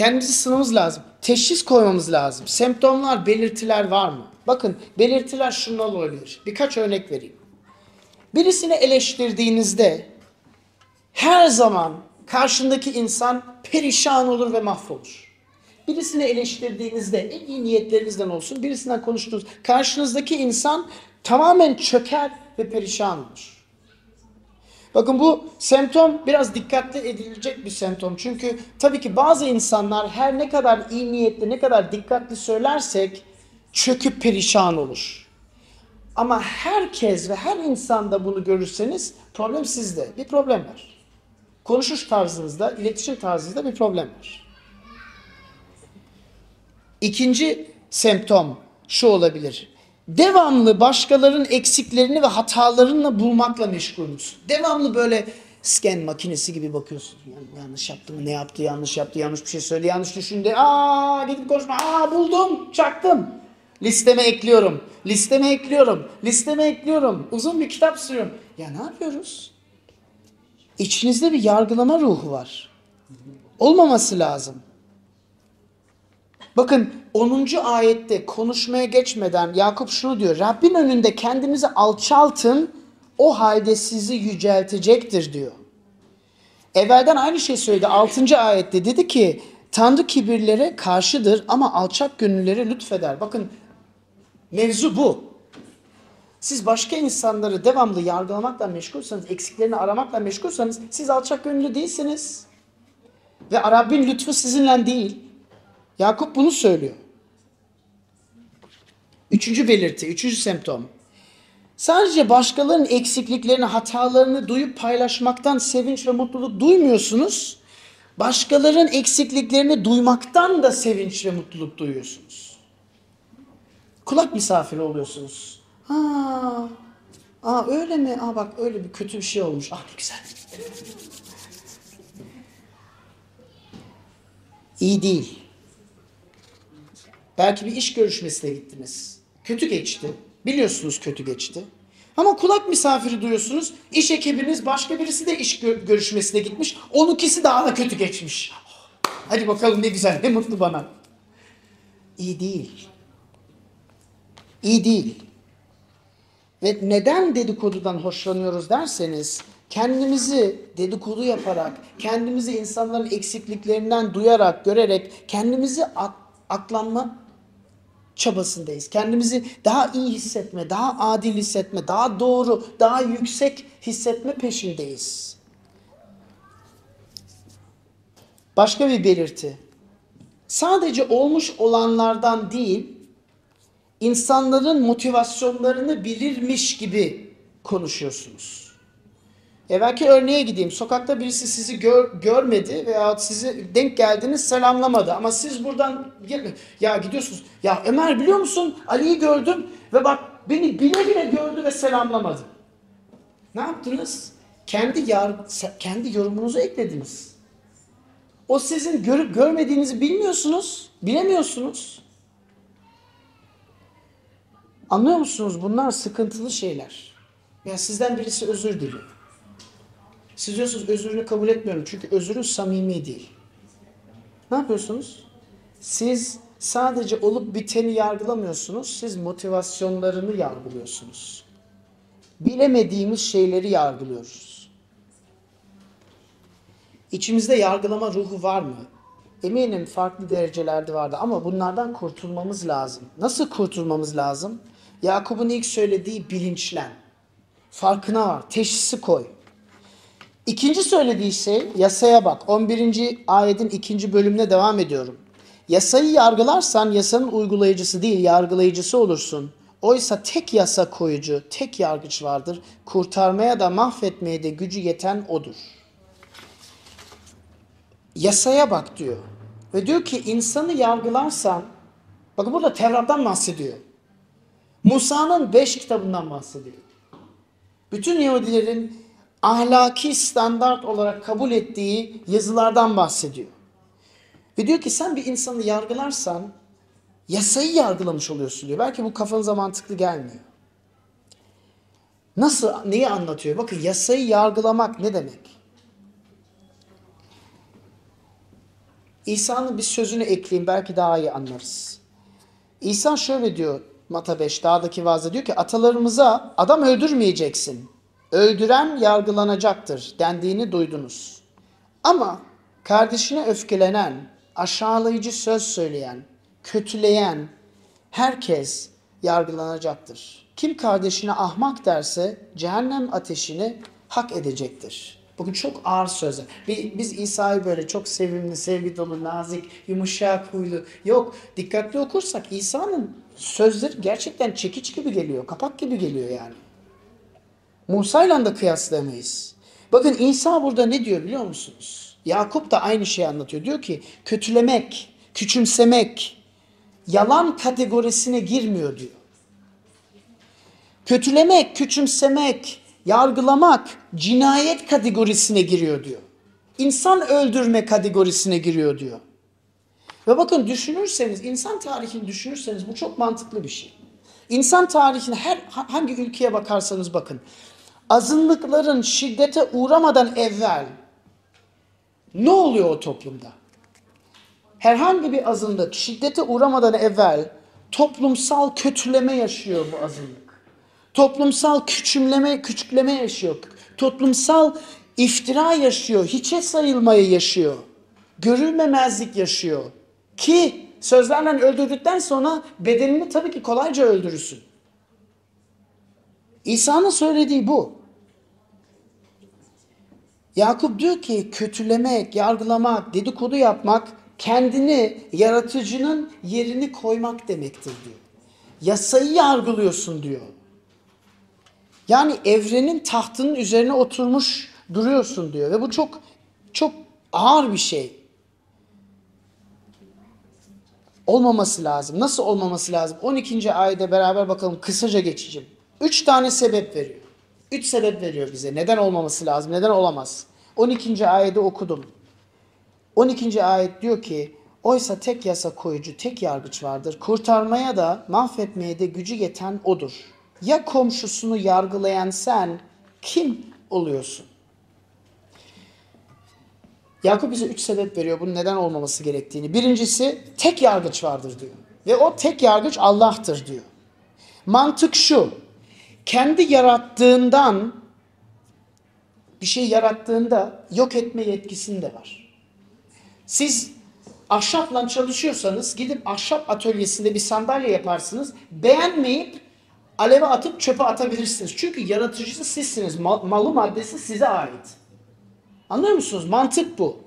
Kendimizi sınamamız lazım. Teşhis koymamız lazım. Semptomlar, belirtiler var mı? Bakın belirtiler şunlar olabilir. Birkaç örnek vereyim. Birisini eleştirdiğinizde her zaman karşındaki insan perişan olur ve mahvolur. Birisini eleştirdiğinizde en iyi niyetlerinizden olsun birisinden konuştuğunuz karşınızdaki insan tamamen çöker ve perişan olur. Bakın bu semptom biraz dikkatli edilecek bir semptom. Çünkü tabii ki bazı insanlar her ne kadar iyi niyetli, ne kadar dikkatli söylersek çöküp perişan olur. Ama herkes ve her insanda bunu görürseniz problem sizde. Bir problem var. Konuşuş tarzınızda, iletişim tarzınızda bir problem var. İkinci semptom şu olabilir. Devamlı başkalarının eksiklerini ve hatalarını bulmakla meşgulüz. Devamlı böyle scan makinesi gibi bakıyorsun. Yani yanlış yaptı mı, ne yaptı, yanlış yaptı, yanlış bir şey söyledi, yanlış düşündü. Aa gidip konuşma, aa buldum, çaktım. Listeme ekliyorum, listeme ekliyorum, listeme ekliyorum. Uzun bir kitap sürüyorum. Ya ne yapıyoruz? İçinizde bir yargılama ruhu var. Olmaması lazım. Bakın 10. ayette konuşmaya geçmeden Yakup şunu diyor. Rabbin önünde kendinizi alçaltın o halde sizi yüceltecektir diyor. Evvelden aynı şey söyledi 6. ayette dedi ki Tanrı kibirlere karşıdır ama alçak gönüllere lütfeder. Bakın mevzu bu. Siz başka insanları devamlı yargılamakla meşgulsanız, eksiklerini aramakla meşgulsanız siz alçak gönüllü değilsiniz. Ve Rabbin lütfu sizinle değil. Yakup bunu söylüyor. Üçüncü belirti, üçüncü semptom. Sadece başkalarının eksikliklerini, hatalarını duyup paylaşmaktan sevinç ve mutluluk duymuyorsunuz. Başkalarının eksikliklerini duymaktan da sevinç ve mutluluk duyuyorsunuz. Kulak misafiri oluyorsunuz. Aa, aa öyle mi? Aa bak öyle bir kötü bir şey olmuş. Ah ne güzel. İyi değil. Belki bir iş görüşmesine gittiniz. Kötü geçti. Biliyorsunuz kötü geçti. Ama kulak misafiri duyuyorsunuz. İş ekibiniz başka birisi de iş gö- görüşmesine gitmiş. Onunkisi daha da kötü geçmiş. Hadi bakalım ne güzel, ne mutlu bana. İyi değil. İyi değil. Ve neden dedikodudan hoşlanıyoruz derseniz kendimizi dedikodu yaparak, kendimizi insanların eksikliklerinden duyarak, görerek kendimizi ak- aklanma çabasındayız. Kendimizi daha iyi hissetme, daha adil hissetme, daha doğru, daha yüksek hissetme peşindeyiz. Başka bir belirti. Sadece olmuş olanlardan değil, insanların motivasyonlarını bilirmiş gibi konuşuyorsunuz. Evvelki örneğe gideyim. Sokakta birisi sizi gör, görmedi veya sizi denk geldiniz selamlamadı. Ama siz buradan ya gidiyorsunuz. Ya Ömer biliyor musun? Ali'yi gördüm ve bak beni bile bile gördü ve selamlamadı. Ne yaptınız? Kendi yar, kendi yorumunuzu eklediniz. O sizin görüp görmediğinizi bilmiyorsunuz, bilemiyorsunuz. Anlıyor musunuz? Bunlar sıkıntılı şeyler. Ya sizden birisi özür diliyor. Siz diyorsunuz özrünü kabul etmiyorum çünkü özrün samimi değil. Ne yapıyorsunuz? Siz sadece olup biteni yargılamıyorsunuz. Siz motivasyonlarını yargılıyorsunuz. Bilemediğimiz şeyleri yargılıyoruz. İçimizde yargılama ruhu var mı? Eminim farklı derecelerde vardı ama bunlardan kurtulmamız lazım. Nasıl kurtulmamız lazım? Yakup'un ilk söylediği bilinçlen. Farkına var, teşhisi koy. İkinci söylediği şey yasaya bak. 11. ayetin ikinci bölümüne devam ediyorum. Yasayı yargılarsan yasanın uygulayıcısı değil yargılayıcısı olursun. Oysa tek yasa koyucu, tek yargıç vardır. Kurtarmaya da mahvetmeye de gücü yeten odur. Yasaya bak diyor. Ve diyor ki insanı yargılarsan, bakın burada Tevrat'tan bahsediyor. Musa'nın beş kitabından bahsediyor. Bütün Yahudilerin ahlaki standart olarak kabul ettiği yazılardan bahsediyor. Ve diyor ki sen bir insanı yargılarsan yasayı yargılamış oluyorsun diyor. Belki bu kafanıza mantıklı gelmiyor. Nasıl, neyi anlatıyor? Bakın yasayı yargılamak ne demek? İsa'nın bir sözünü ekleyeyim belki daha iyi anlarız. İsa şöyle diyor Mata 5 dağdaki vaazda diyor ki atalarımıza adam öldürmeyeceksin. Öldüren yargılanacaktır dendiğini duydunuz. Ama kardeşine öfkelenen, aşağılayıcı söz söyleyen, kötüleyen herkes yargılanacaktır. Kim kardeşine ahmak derse cehennem ateşini hak edecektir. Bugün çok ağır sözler. Bi- Biz İsa'yı böyle çok sevimli, sevgi dolu, nazik, yumuşak huylu. Yok, dikkatli okursak İsa'nın sözleri gerçekten çekiç gibi geliyor, kapak gibi geliyor yani. Musa'yla da kıyaslayamayız. Bakın İsa burada ne diyor biliyor musunuz? Yakup da aynı şeyi anlatıyor. Diyor ki kötülemek, küçümsemek, yalan kategorisine girmiyor diyor. Kötülemek, küçümsemek, yargılamak cinayet kategorisine giriyor diyor. İnsan öldürme kategorisine giriyor diyor. Ve bakın düşünürseniz, insan tarihini düşünürseniz bu çok mantıklı bir şey. İnsan tarihine her hangi ülkeye bakarsanız bakın. Azınlıkların şiddete uğramadan evvel ne oluyor o toplumda? Herhangi bir azınlık şiddete uğramadan evvel toplumsal kötüleme yaşıyor bu azınlık. Toplumsal küçümleme, küçükleme yaşıyor. Toplumsal iftira yaşıyor. Hiçe sayılmayı yaşıyor. Görülmemezlik yaşıyor. Ki sözlerle öldürdükten sonra bedenini tabii ki kolayca öldürürsün. İsa'nın söylediği bu. Yakup diyor ki kötülemek, yargılamak, dedikodu yapmak kendini yaratıcının yerini koymak demektir diyor. Yasayı yargılıyorsun diyor. Yani evrenin tahtının üzerine oturmuş duruyorsun diyor ve bu çok çok ağır bir şey. Olmaması lazım. Nasıl olmaması lazım? 12. ayete beraber bakalım kısaca geçeceğim. Üç tane sebep veriyor. Üç sebep veriyor bize. Neden olmaması lazım? Neden olamaz? 12. ayette okudum. 12. ayet diyor ki Oysa tek yasa koyucu, tek yargıç vardır. Kurtarmaya da mahvetmeye de gücü yeten odur. Ya komşusunu yargılayan sen kim oluyorsun? Yakup bize üç sebep veriyor bunun neden olmaması gerektiğini. Birincisi tek yargıç vardır diyor. Ve o tek yargıç Allah'tır diyor. Mantık şu. Kendi yarattığından bir şey yarattığında yok etme yetkisinde var. Siz ahşapla çalışıyorsanız gidip ahşap atölyesinde bir sandalye yaparsınız. Beğenmeyip aleve atıp çöpe atabilirsiniz. Çünkü yaratıcısı sizsiniz. Mal, malı maddesi size ait. Anlıyor musunuz? Mantık bu.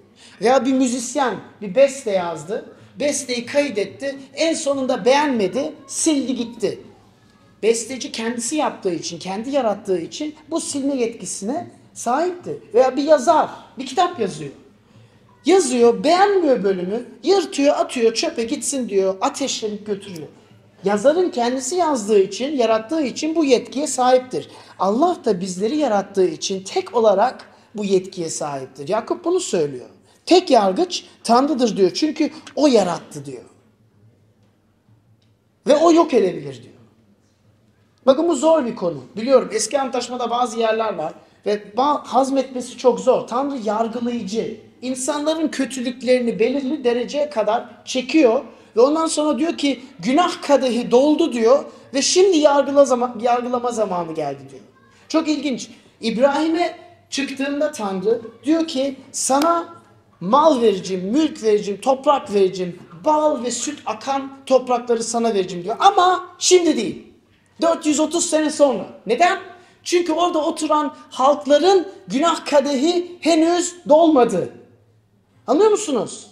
Veya bir müzisyen bir beste yazdı. Besteyi kaydetti. En sonunda beğenmedi. Sildi gitti. Besteci kendisi yaptığı için, kendi yarattığı için bu silme yetkisine sahipti. Veya bir yazar bir kitap yazıyor. Yazıyor, beğenmiyor bölümü, yırtıyor, atıyor, çöpe gitsin diyor, ateşlenip götürüyor. Yazarın kendisi yazdığı için, yarattığı için bu yetkiye sahiptir. Allah da bizleri yarattığı için tek olarak bu yetkiye sahiptir. Yakup bunu söylüyor. Tek yargıç Tanrı'dır diyor. Çünkü o yarattı diyor. Ve o yok edebilir diyor. Bakın bu zor bir konu. Biliyorum eski antlaşmada bazı yerler var. Ve hazmetmesi çok zor. Tanrı yargılayıcı. İnsanların kötülüklerini belirli dereceye kadar çekiyor. Ve ondan sonra diyor ki günah kadehi doldu diyor. Ve şimdi yargıla zaman, yargılama zamanı geldi diyor. Çok ilginç. İbrahim'e çıktığında Tanrı diyor ki sana mal vereceğim, mülk vereceğim, toprak vereceğim, bal ve süt akan toprakları sana vereceğim diyor. Ama şimdi değil. 430 sene sonra. Neden? Çünkü orada oturan halkların günah kadehi henüz dolmadı. Anlıyor musunuz?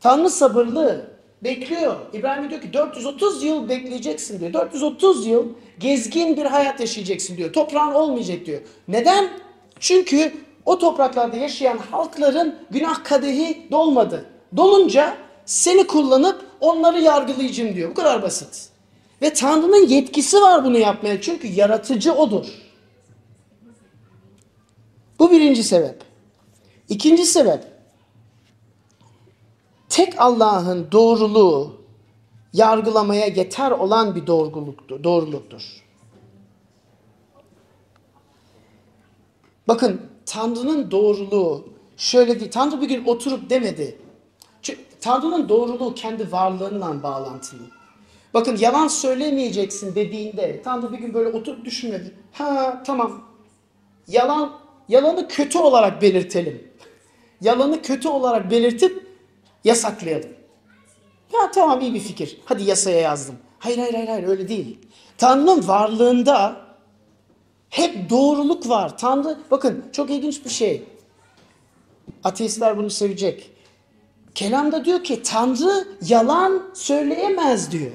Tanrı sabırlı, bekliyor. İbrahim diyor ki 430 yıl bekleyeceksin diyor. 430 yıl gezgin bir hayat yaşayacaksın diyor. Toprağın olmayacak diyor. Neden? Çünkü o topraklarda yaşayan halkların günah kadehi dolmadı. Dolunca seni kullanıp onları yargılayacağım diyor. Bu kadar basit. Ve Tanrı'nın yetkisi var bunu yapmaya. Çünkü yaratıcı odur. Bu birinci sebep. İkinci sebep. Tek Allah'ın doğruluğu yargılamaya yeter olan bir doğruluktur. doğruluktur. Bakın Tanrı'nın doğruluğu şöyle değil. Tanrı bir gün oturup demedi. Çünkü Tanrı'nın doğruluğu kendi varlığından bağlantılı. Bakın yalan söylemeyeceksin dediğinde Tanrı bir gün böyle oturup düşünmedi. Ha tamam. Yalan yalanı kötü olarak belirtelim. Yalanı kötü olarak belirtip yasaklayalım. Ya tamam iyi bir fikir. Hadi yasaya yazdım. Hayır hayır hayır, hayır öyle değil. Tanrı'nın varlığında hep doğruluk var. Tanrı bakın çok ilginç bir şey. Ateistler bunu sevecek. Kelamda diyor ki Tanrı yalan söyleyemez diyor.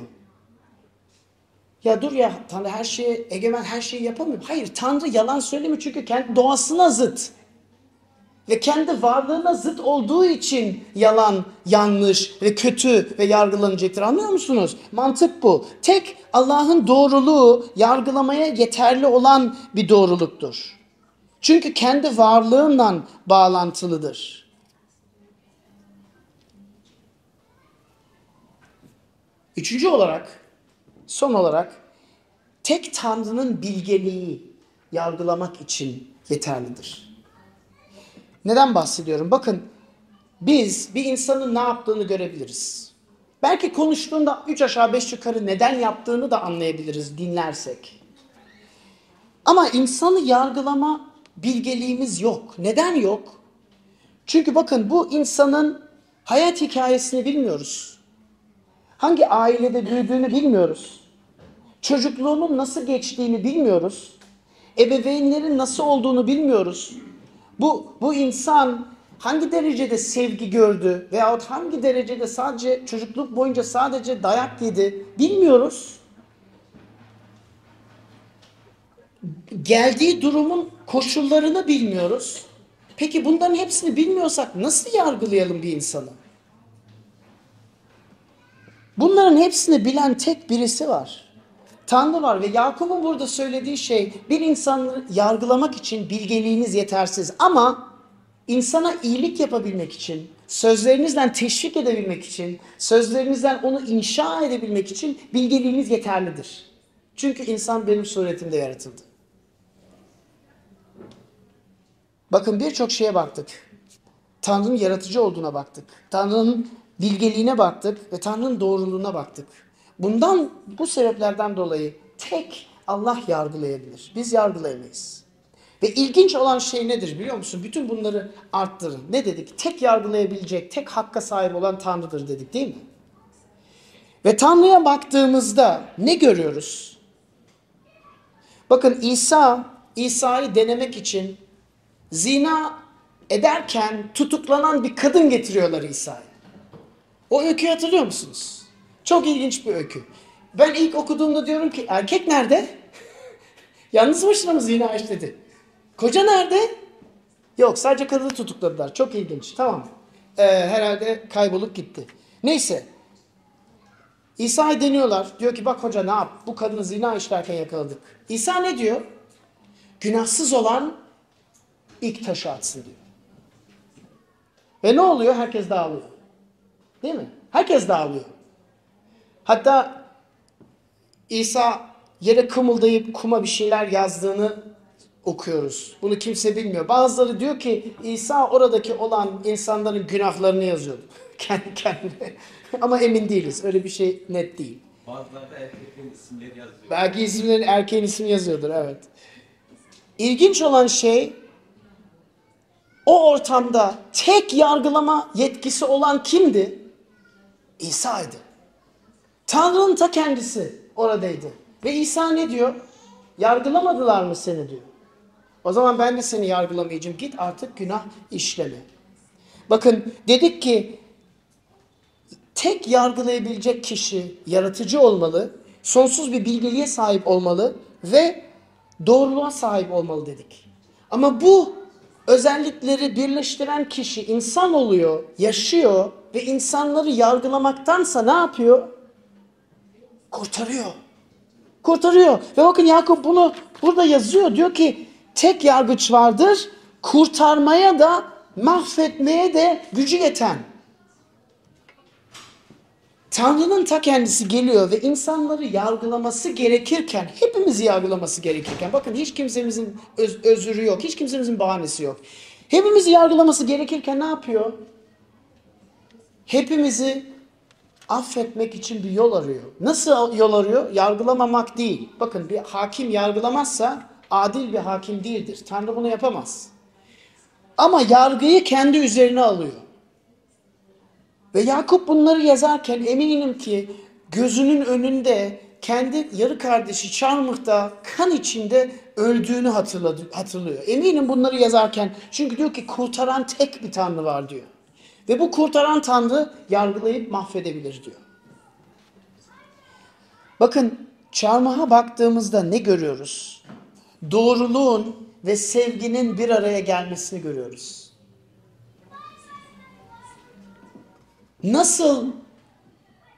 Ya dur ya Tanrı her şeyi egemen her şeyi yapamıyor. Hayır Tanrı yalan söylemiyor çünkü kendi doğasına zıt. Ve kendi varlığına zıt olduğu için yalan, yanlış ve kötü ve yargılanacaktır. Anlıyor musunuz? Mantık bu. Tek Allah'ın doğruluğu yargılamaya yeterli olan bir doğruluktur. Çünkü kendi varlığından bağlantılıdır. Üçüncü olarak, son olarak tek Tanrı'nın bilgeliği yargılamak için yeterlidir. Neden bahsediyorum? Bakın biz bir insanın ne yaptığını görebiliriz. Belki konuştuğunda üç aşağı beş yukarı neden yaptığını da anlayabiliriz dinlersek. Ama insanı yargılama bilgeliğimiz yok. Neden yok? Çünkü bakın bu insanın hayat hikayesini bilmiyoruz. Hangi ailede büyüdüğünü bilmiyoruz. Çocukluğunun nasıl geçtiğini bilmiyoruz. Ebeveynlerin nasıl olduğunu bilmiyoruz. Bu, bu insan hangi derecede sevgi gördü veyahut hangi derecede sadece çocukluk boyunca sadece dayak yedi bilmiyoruz. Geldiği durumun koşullarını bilmiyoruz. Peki bunların hepsini bilmiyorsak nasıl yargılayalım bir insanı? Bunların hepsini bilen tek birisi var. Tanrı var ve Yakup'un burada söylediği şey bir insanı yargılamak için bilgeliğiniz yetersiz ama insana iyilik yapabilmek için, sözlerinizden teşvik edebilmek için, sözlerinizden onu inşa edebilmek için bilgeliğiniz yeterlidir. Çünkü insan benim suretimde yaratıldı. Bakın birçok şeye baktık. Tanrı'nın yaratıcı olduğuna baktık. Tanrı'nın bilgeliğine baktık ve Tanrı'nın doğruluğuna baktık. Bundan bu sebeplerden dolayı tek Allah yargılayabilir. Biz yargılayamayız. Ve ilginç olan şey nedir biliyor musun? Bütün bunları arttırın. Ne dedik? Tek yargılayabilecek, tek hakka sahip olan Tanrı'dır dedik değil mi? Ve Tanrı'ya baktığımızda ne görüyoruz? Bakın İsa, İsa'yı denemek için zina ederken tutuklanan bir kadın getiriyorlar İsa'ya. O öyküyü hatırlıyor musunuz? Çok ilginç bir öykü. Ben ilk okuduğumda diyorum ki erkek nerede? Yalnız başına mı zina işledi? Koca nerede? Yok sadece kadını tutukladılar. Çok ilginç. Tamam. Ee, herhalde kaybolup gitti. Neyse. İsa'yı deniyorlar. Diyor ki bak hoca ne yap? Bu kadını zina işlerken yakaladık. İsa ne diyor? Günahsız olan ilk taşı atsın diyor. Ve ne oluyor? Herkes dağılıyor. Değil mi? Herkes dağılıyor. Hatta İsa yere kımıldayıp kuma bir şeyler yazdığını okuyoruz. Bunu kimse bilmiyor. Bazıları diyor ki İsa oradaki olan insanların günahlarını yazıyordu. Kendi kendine. Ama emin değiliz. Öyle bir şey net değil. Bazıları da erkeklerin isimleri yazıyor. Belki isimlerin erkeğin ismi yazıyordur evet. İlginç olan şey o ortamda tek yargılama yetkisi olan kimdi? İsa'ydı. Tanrı'nın ta kendisi oradaydı. Ve İsa ne diyor? Yargılamadılar mı seni diyor. O zaman ben de seni yargılamayacağım. Git artık günah işleme. Bakın dedik ki tek yargılayabilecek kişi yaratıcı olmalı, sonsuz bir bilgeliğe sahip olmalı ve doğruluğa sahip olmalı dedik. Ama bu özellikleri birleştiren kişi insan oluyor, yaşıyor ve insanları yargılamaktansa ne yapıyor? Kurtarıyor. Kurtarıyor. Ve bakın Yakup bunu burada yazıyor. Diyor ki tek yargıç vardır. Kurtarmaya da mahvetmeye de gücü yeten. Tanrı'nın ta kendisi geliyor ve insanları yargılaması gerekirken, hepimizi yargılaması gerekirken, bakın hiç kimsemizin öz- özürü yok, hiç kimsemizin bahanesi yok. Hepimizi yargılaması gerekirken ne yapıyor? Hepimizi affetmek için bir yol arıyor. Nasıl yol arıyor? Yargılamamak değil. Bakın bir hakim yargılamazsa adil bir hakim değildir. Tanrı bunu yapamaz. Ama yargıyı kendi üzerine alıyor. Ve Yakup bunları yazarken eminim ki gözünün önünde kendi yarı kardeşi Çarmıh'ta kan içinde öldüğünü hatırladı, hatırlıyor. Eminim bunları yazarken çünkü diyor ki kurtaran tek bir Tanrı var diyor. Ve bu kurtaran Tanrı yargılayıp mahvedebilir diyor. Bakın çarmıha baktığımızda ne görüyoruz? Doğruluğun ve sevginin bir araya gelmesini görüyoruz. Nasıl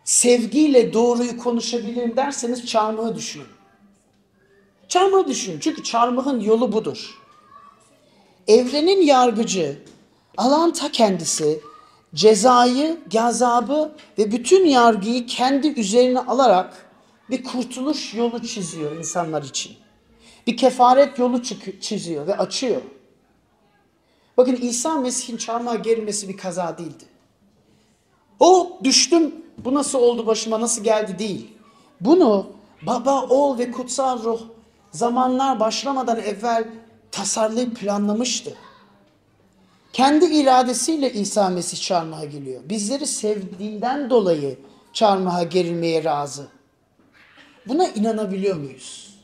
sevgiyle doğruyu konuşabilirim derseniz çarmıhı düşünün. Çarmıhı düşünün çünkü çarmıhın yolu budur. Evrenin yargıcı, alan ta kendisi, cezayı, gazabı ve bütün yargıyı kendi üzerine alarak bir kurtuluş yolu çiziyor insanlar için. Bir kefaret yolu çiziyor ve açıyor. Bakın İsa Mesih'in çarmıha gerilmesi bir kaza değildi. O düştüm, bu nasıl oldu başıma, nasıl geldi değil. Bunu baba, oğul ve kutsal ruh zamanlar başlamadan evvel tasarlayıp planlamıştı. Kendi iradesiyle İsa Mesih çarmıha geliyor. Bizleri sevdiğinden dolayı çarmıha gerilmeye razı. Buna inanabiliyor muyuz?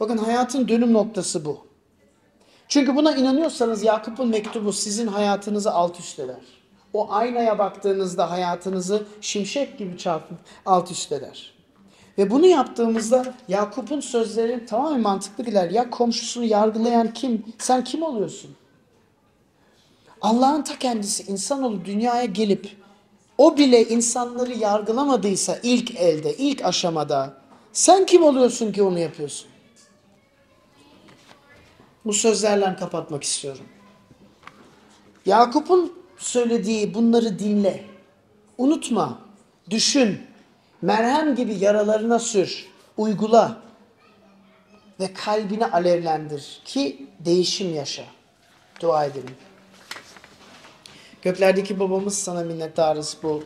Bakın hayatın dönüm noktası bu. Çünkü buna inanıyorsanız Yakup'un mektubu sizin hayatınızı alt üst eder. O aynaya baktığınızda hayatınızı şimşek gibi çarpıp alt üst eder. Ve bunu yaptığımızda Yakup'un sözleri tamamen mantıklı gider. Ya komşusunu yargılayan kim? Sen kim oluyorsun? Allah'ın ta kendisi insanoğlu dünyaya gelip o bile insanları yargılamadıysa ilk elde, ilk aşamada sen kim oluyorsun ki onu yapıyorsun? Bu sözlerle kapatmak istiyorum. Yakup'un söylediği bunları dinle. Unutma, düşün, merhem gibi yaralarına sür, uygula ve kalbini alevlendir ki değişim yaşa. Dua edelim. Göklerdeki babamız sana minnettarız bu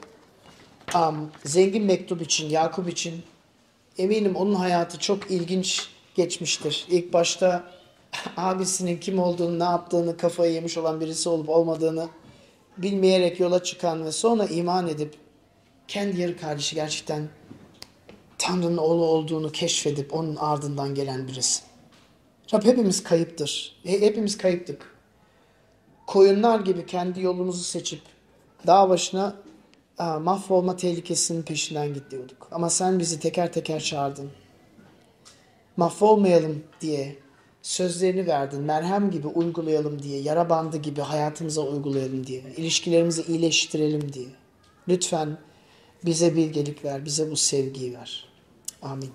am, zengin mektup için, Yakup için. Eminim onun hayatı çok ilginç geçmiştir. İlk başta abisinin kim olduğunu, ne yaptığını, kafayı yemiş olan birisi olup olmadığını bilmeyerek yola çıkan ve sonra iman edip kendi yarı kardeşi gerçekten Tanrı'nın oğlu olduğunu keşfedip onun ardından gelen birisi. Rab hepimiz kayıptır. He- Hepimiz kayıptık. Koyunlar gibi kendi yolumuzu seçip dağ başına aa, mahvolma tehlikesinin peşinden gidiyorduk. Ama sen bizi teker teker çağırdın. Mahvolmayalım diye sözlerini verdin. Merhem gibi uygulayalım diye, yara bandı gibi hayatımıza uygulayalım diye, ilişkilerimizi iyileştirelim diye. Lütfen bize bilgelik ver, bize bu sevgiyi ver. Amin.